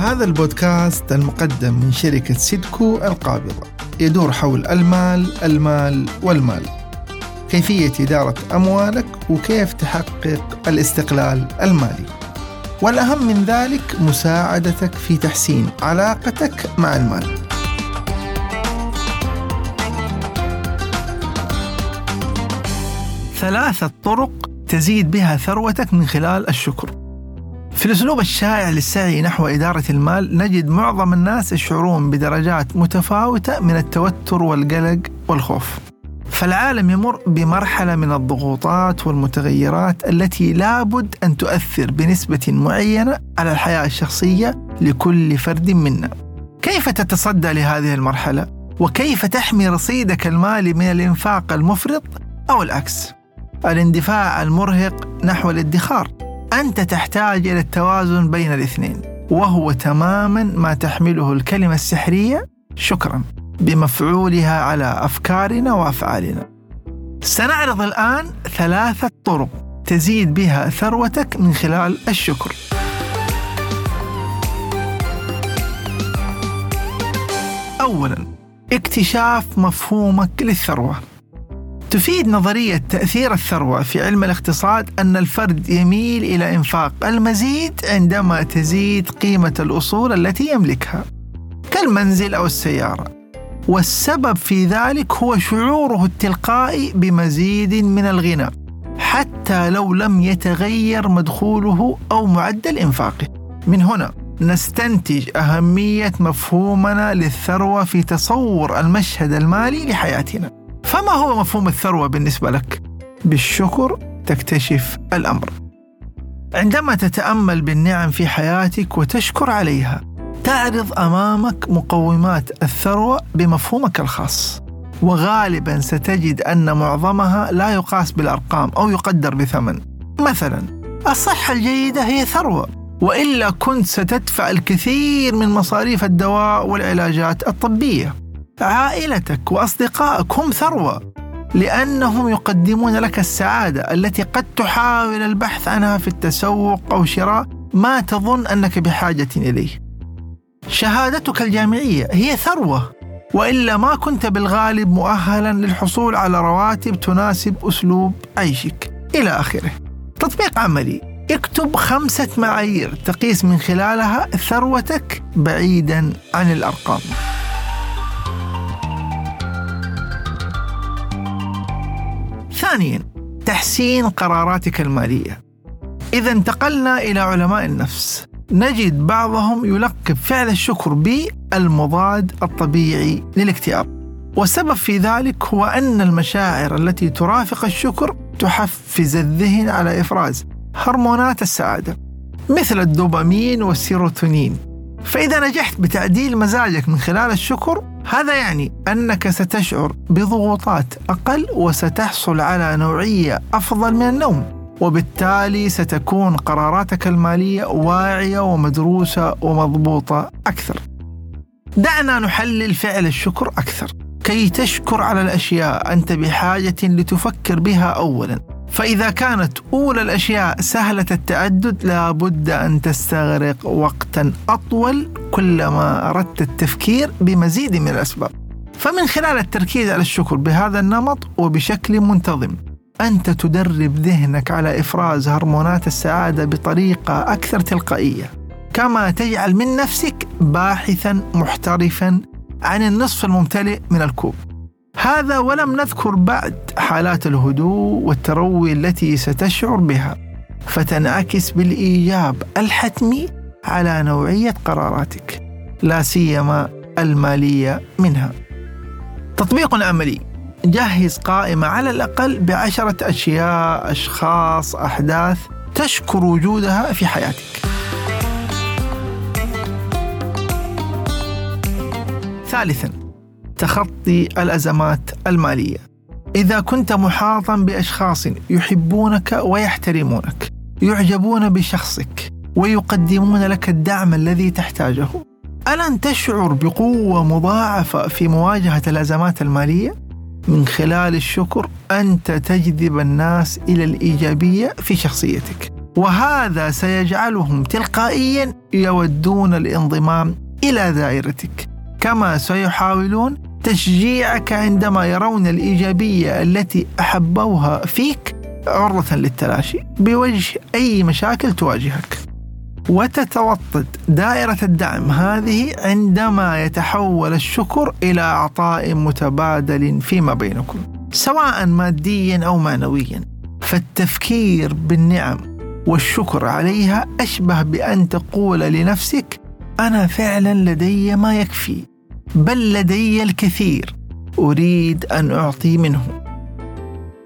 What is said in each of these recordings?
هذا البودكاست المقدم من شركة سيدكو القابضة يدور حول المال المال والمال. كيفية إدارة أموالك وكيف تحقق الاستقلال المالي. والأهم من ذلك مساعدتك في تحسين علاقتك مع المال. ثلاثة طرق تزيد بها ثروتك من خلال الشكر. في الأسلوب الشائع للسعي نحو إدارة المال نجد معظم الناس يشعرون بدرجات متفاوتة من التوتر والقلق والخوف فالعالم يمر بمرحلة من الضغوطات والمتغيرات التي لابد أن تؤثر بنسبة معينة على الحياة الشخصية لكل فرد منا كيف تتصدى لهذه المرحلة؟ وكيف تحمي رصيدك المالي من الإنفاق المفرط أو العكس؟ الاندفاع المرهق نحو الادخار أنت تحتاج إلى التوازن بين الاثنين وهو تماما ما تحمله الكلمة السحرية شكرا بمفعولها على أفكارنا وأفعالنا. سنعرض الآن ثلاثة طرق تزيد بها ثروتك من خلال الشكر. أولا اكتشاف مفهومك للثروة. تفيد نظرية تأثير الثروة في علم الاقتصاد أن الفرد يميل إلى إنفاق المزيد عندما تزيد قيمة الأصول التي يملكها كالمنزل أو السيارة. والسبب في ذلك هو شعوره التلقائي بمزيد من الغنى حتى لو لم يتغير مدخوله أو معدل إنفاقه. من هنا نستنتج أهمية مفهومنا للثروة في تصور المشهد المالي لحياتنا. فما هو مفهوم الثروة بالنسبة لك؟ بالشكر تكتشف الأمر. عندما تتأمل بالنعم في حياتك وتشكر عليها، تعرض أمامك مقومات الثروة بمفهومك الخاص. وغالبا ستجد أن معظمها لا يقاس بالأرقام أو يقدر بثمن. مثلا، الصحة الجيدة هي ثروة، وإلا كنت ستدفع الكثير من مصاريف الدواء والعلاجات الطبية. عائلتك واصدقائك هم ثروة لأنهم يقدمون لك السعادة التي قد تحاول البحث عنها في التسوق أو شراء ما تظن أنك بحاجة إليه. شهادتك الجامعية هي ثروة وإلا ما كنت بالغالب مؤهلا للحصول على رواتب تناسب أسلوب عيشك إلى آخره. تطبيق عملي اكتب خمسة معايير تقيس من خلالها ثروتك بعيدا عن الأرقام. ثانيا تحسين قراراتك المالية. إذا انتقلنا إلى علماء النفس. نجد بعضهم يلقب فعل الشكر بالمضاد الطبيعي للاكتئاب. والسبب في ذلك هو أن المشاعر التي ترافق الشكر تحفز الذهن على إفراز هرمونات السعادة مثل الدوبامين والسيروتونين. فإذا نجحت بتعديل مزاجك من خلال الشكر هذا يعني أنك ستشعر بضغوطات أقل وستحصل على نوعية أفضل من النوم وبالتالي ستكون قراراتك المالية واعية ومدروسة ومضبوطة أكثر. دعنا نحلل فعل الشكر أكثر. كي تشكر على الأشياء أنت بحاجة لتفكر بها أولا. فإذا كانت أولى الأشياء سهلة التعدد لابد أن تستغرق وقتا أطول كلما أردت التفكير بمزيد من الأسباب. فمن خلال التركيز على الشكر بهذا النمط وبشكل منتظم أنت تدرب ذهنك على إفراز هرمونات السعادة بطريقة أكثر تلقائية. كما تجعل من نفسك باحثا محترفا عن النصف الممتلئ من الكوب. هذا ولم نذكر بعد حالات الهدوء والتروي التي ستشعر بها فتنعكس بالإيجاب الحتمي على نوعية قراراتك لا سيما المالية منها. تطبيق عملي جهز قائمة على الأقل بعشرة أشياء، أشخاص، أحداث تشكر وجودها في حياتك. ثالثا تخطي الأزمات المالية. إذا كنت محاطا بأشخاص يحبونك ويحترمونك، يعجبون بشخصك ويقدمون لك الدعم الذي تحتاجه، ألن تشعر بقوة مضاعفة في مواجهة الأزمات المالية؟ من خلال الشكر أنت تجذب الناس إلى الإيجابية في شخصيتك. وهذا سيجعلهم تلقائيا يودون الانضمام إلى دائرتك كما سيحاولون تشجيعك عندما يرون الإيجابية التي أحبوها فيك عرضه للتلاشي بوجه أي مشاكل تواجهك. وتتوطد دائرة الدعم هذه عندما يتحول الشكر إلى عطاء متبادل فيما بينكم، سواء ماديا أو معنويا. فالتفكير بالنعم والشكر عليها أشبه بأن تقول لنفسك أنا فعلا لدي ما يكفي بل لدي الكثير أريد أن أعطي منه.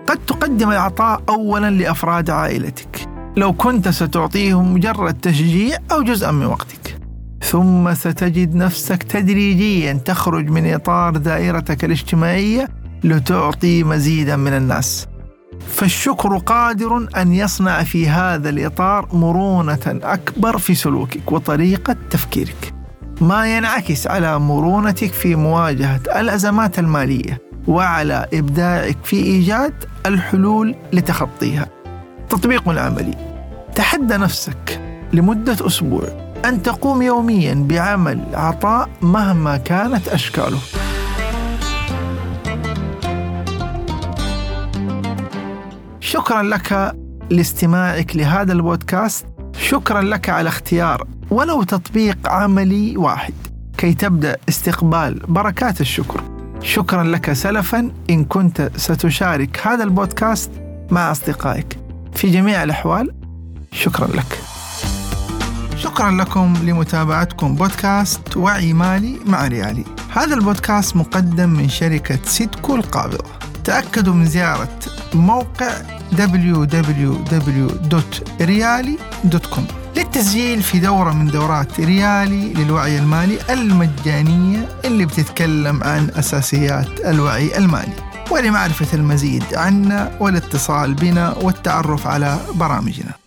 قد تقدم العطاء اولا لأفراد عائلتك. لو كنت ستعطيهم مجرد تشجيع أو جزءا من وقتك. ثم ستجد نفسك تدريجيا تخرج من إطار دائرتك الاجتماعية لتعطي مزيدا من الناس. فالشكر قادر أن يصنع في هذا الإطار مرونة أكبر في سلوكك وطريقة تفكيرك. ما ينعكس على مرونتك في مواجهة الأزمات المالية وعلى إبداعك في إيجاد الحلول لتخطيها. تطبيق عملي تحدى نفسك لمدة أسبوع أن تقوم يوميا بعمل عطاء مهما كانت أشكاله. شكرا لك لاستماعك لهذا البودكاست. شكرا لك على اختيار ولو تطبيق عملي واحد. كي تبدأ استقبال بركات الشكر. شكرا لك سلفا. إن كنت ستشارك هذا البودكاست مع أصدقائك. في جميع الأحوال شكرا لك. شكرا لكم لمتابعتكم بودكاست وعي مالي مع ريالي. هذا البودكاست مقدم من شركة سيدكو القابضة. تأكدوا من زيارة موقع www.riali.com للتسجيل في دورة من دورات ريالي للوعي المالي المجانية اللي بتتكلم عن أساسيات الوعي المالي ولمعرفة المزيد عنا والاتصال بنا والتعرف على برامجنا.